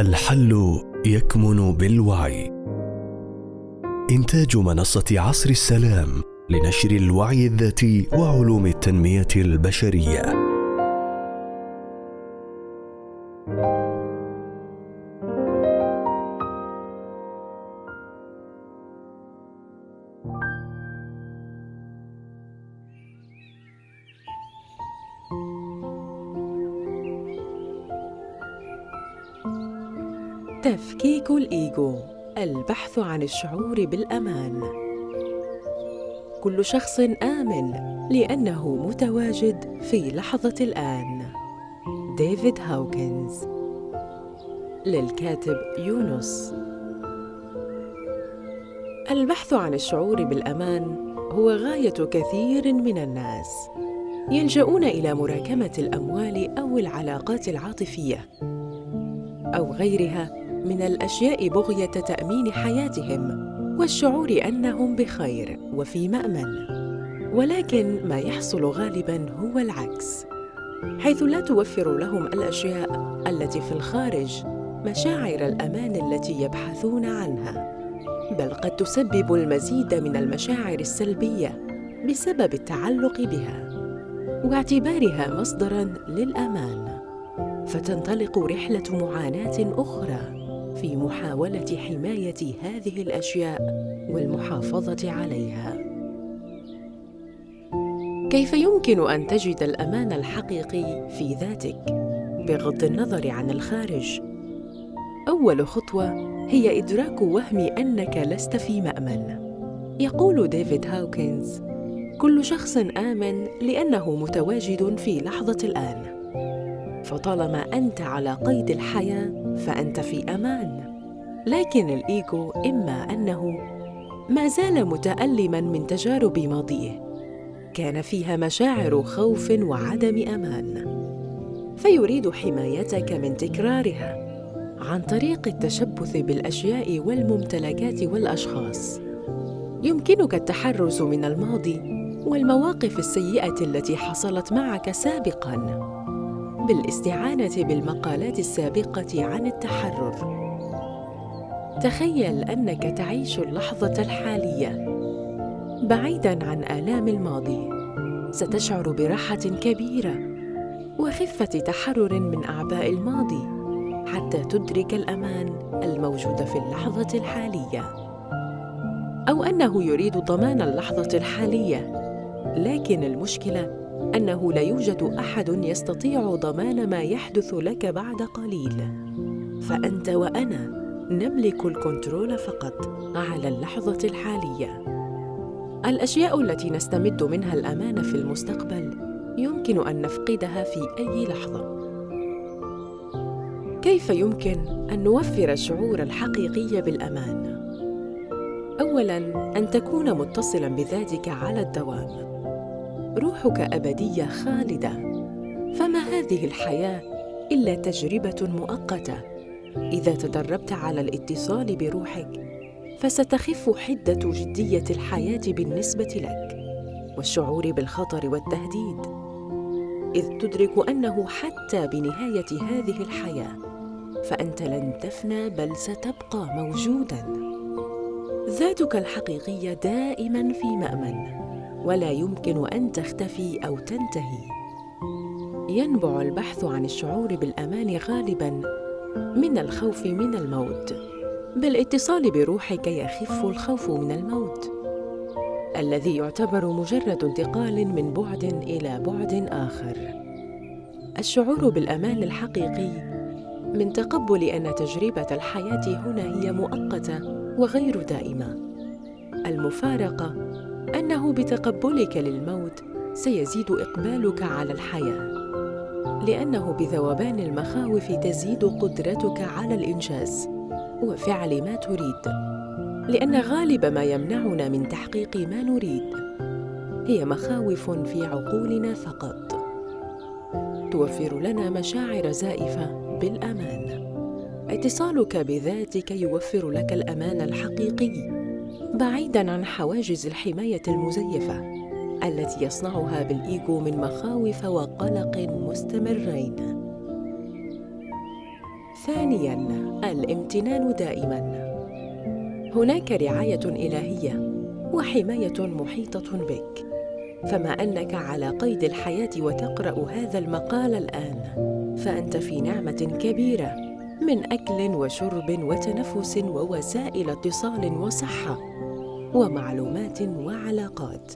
الحل يكمن بالوعي. إنتاج منصة عصر السلام لنشر الوعي الذاتي وعلوم التنمية البشرية. تفكيك الإيجو البحث عن الشعور بالأمان. كل شخص آمن لأنه متواجد في لحظة الآن. ديفيد هاوكنز. للكاتب يونس. البحث عن الشعور بالأمان هو غاية كثير من الناس. يلجؤون إلى مراكمة الأموال أو العلاقات العاطفية أو غيرها من الأشياء بغية تأمين حياتهم والشعور أنهم بخير وفي مأمن. ولكن ما يحصل غالبا هو العكس. حيث لا توفر لهم الأشياء التي في الخارج مشاعر الأمان التي يبحثون عنها بل قد تسبب المزيد من المشاعر السلبية بسبب التعلق بها واعتبارها مصدرا للأمان. فتنطلق رحلة معاناة أخرى. في محاولة حماية هذه الأشياء والمحافظة عليها. كيف يمكن أن تجد الأمان الحقيقي في ذاتك بغض النظر عن الخارج؟ أول خطوة هي إدراك وهم أنك لست في مأمن. يقول ديفيد هاوكنز كل شخص آمن لأنه متواجد في لحظة الآن. فطالما أنت على قيد الحياة فأنت في أمان. لكن الإيجو إما أنه ما زال متألما من تجارب ماضيه. كان فيها مشاعر خوف وعدم أمان. فيريد حمايتك من تكرارها عن طريق التشبث بالأشياء والممتلكات والأشخاص. يمكنك التحرز من الماضي والمواقف السيئة التي حصلت معك سابقا. بالاستعانة بالمقالات السابقة عن التحرر. تخيل أنك تعيش اللحظة الحالية بعيدا عن آلام الماضي. ستشعر براحة كبيرة وخفة تحرر من أعباء الماضي حتى تدرك الأمان الموجود في اللحظة الحالية. أو أنه يريد ضمان اللحظة الحالية لكن المشكلة أنه لا يوجد أحد يستطيع ضمان ما يحدث لك بعد قليل. فأنت وأنا نملك الكنترول فقط على اللحظة الحالية. الأشياء التي نستمد منها الأمان في المستقبل يمكن أن نفقدها في أي لحظة. كيف يمكن أن نوفر الشعور الحقيقي بالأمان؟ اولا أن تكون متصلا بذاتك على الدوام. روحك أبدية خالدة. فما هذه الحياة إلا تجربة مؤقتة. إذا تدربت على الاتصال بروحك فستخف حدة جدية الحياة بالنسبة لك والشعور بالخطر والتهديد إذ تدرك أنه حتى بنهاية هذه الحياة فأنت لن تفنى بل ستبقى موجودا. ذاتك الحقيقية دائما في مأمن. ولا يمكن أن تختفي أو تنتهي. ينبع البحث عن الشعور بالأمان غالبا من الخوف من الموت بالاتصال بروحك يخف الخوف من الموت. الذي يعتبر مجرد انتقال من بعد إلى بعد آخر. الشعور بالأمان الحقيقي من تقبل أن تجربة الحياة هنا هي مؤقتة وغير دائمة. المفارقة أنه بتقبلك للموت سيزيد إقبالك على الحياة لأنه بذوبان المخاوف تزيد قدرتك على الإنجاز وفعل ما تريد لأن غالب ما يمنعنا من تحقيق ما نريد هي مخاوف في عقولنا فقط. توفر لنا مشاعر زائفة بالأمان. اتصالك بذاتك يوفر لك الأمان الحقيقي. بعيدا عن حواجز الحماية المزيفة التي يصنعها بالايجو من مخاوف وقلق مستمرين. ثانياً الامتنان دائماً. هناك رعاية إلهية وحماية محيطة بك. فما أنك على قيد الحياة وتقرأ هذا المقال الآن فأنت في نعمة كبيرة من أكل وشرب وتنفس ووسائل اتصال وصحة. ومعلومات وعلاقات.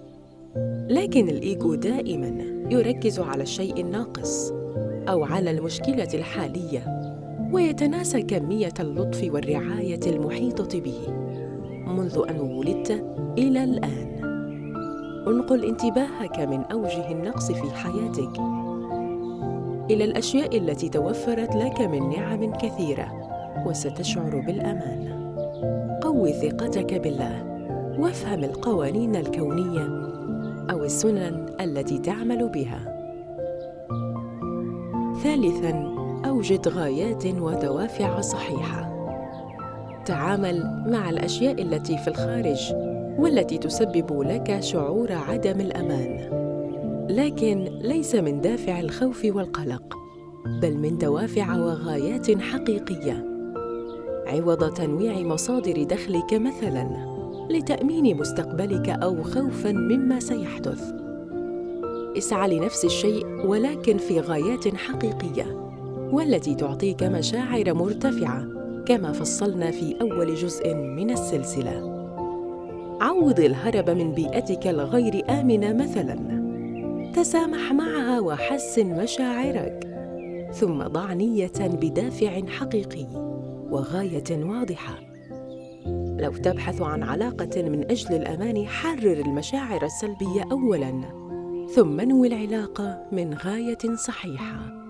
لكن الإيجو دائما يركز على الشيء الناقص أو على المشكلة الحالية ويتناسى كمية اللطف والرعاية المحيطة به. منذ أن ولدت إلى الآن. انقل انتباهك من أوجه النقص في حياتك إلى الأشياء التي توفرت لك من نعم كثيرة وستشعر بالأمان. قو ثقتك بالله. وافهم القوانين الكونية أو السنن التي تعمل بها. ثالثا أوجد غايات ودوافع صحيحة. تعامل مع الأشياء التي في الخارج والتي تسبب لك شعور عدم الأمان. لكن ليس من دافع الخوف والقلق بل من دوافع وغايات حقيقية. عوض تنويع مصادر دخلك مثلا. لتأمين مستقبلك أو خوفا مما سيحدث. اسعى لنفس الشيء ولكن في غايات حقيقية والتي تعطيك مشاعر مرتفعة كما فصلنا في أول جزء من السلسلة. عوض الهرب من بيئتك الغير آمنة مثلا. تسامح معها وحسن مشاعرك. ثم ضع نية بدافع حقيقي وغاية واضحة. لو تبحث عن علاقة من أجل الأمان حرر المشاعر السلبية أولاً ثم انوي العلاقة من غاية صحيحة.